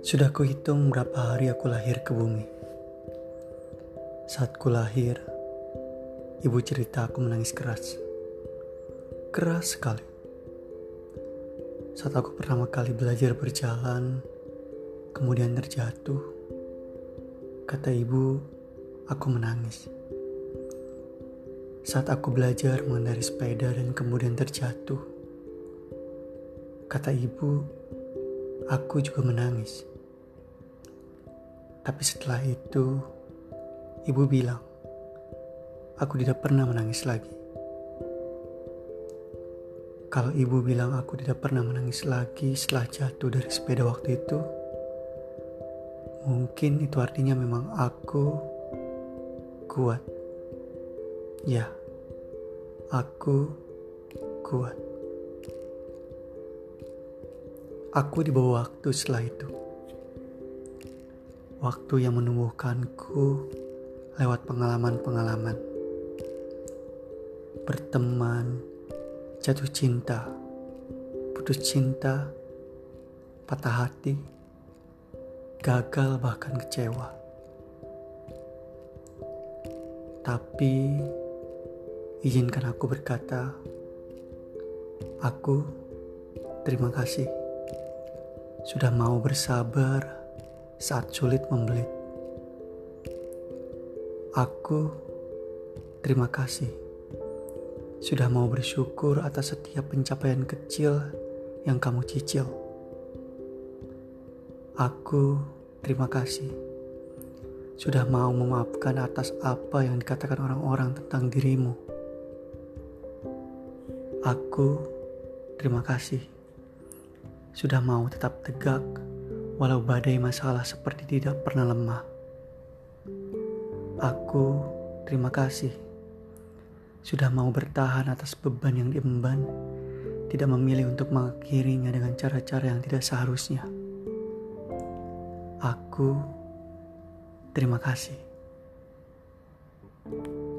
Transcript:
Sudah kuhitung berapa hari aku lahir ke bumi. Saat ku lahir, ibu cerita aku menangis keras. Keras sekali. Saat aku pertama kali belajar berjalan, kemudian terjatuh, kata ibu, aku menangis. Saat aku belajar mengendarai sepeda dan kemudian terjatuh, kata ibu, aku juga menangis. Tapi setelah itu, ibu bilang, aku tidak pernah menangis lagi. Kalau ibu bilang aku tidak pernah menangis lagi setelah jatuh dari sepeda waktu itu, mungkin itu artinya memang aku kuat. Ya, aku kuat. Aku dibawa waktu setelah itu waktu yang menumbuhkanku lewat pengalaman-pengalaman. Berteman, jatuh cinta, putus cinta, patah hati, gagal bahkan kecewa. Tapi izinkan aku berkata, aku terima kasih sudah mau bersabar saat sulit membelit. Aku terima kasih sudah mau bersyukur atas setiap pencapaian kecil yang kamu cicil. Aku terima kasih sudah mau memaafkan atas apa yang dikatakan orang-orang tentang dirimu. Aku terima kasih sudah mau tetap tegak walau badai masalah seperti tidak pernah lemah. Aku terima kasih sudah mau bertahan atas beban yang diemban, tidak memilih untuk mengakhirinya dengan cara-cara yang tidak seharusnya. Aku terima kasih. thank you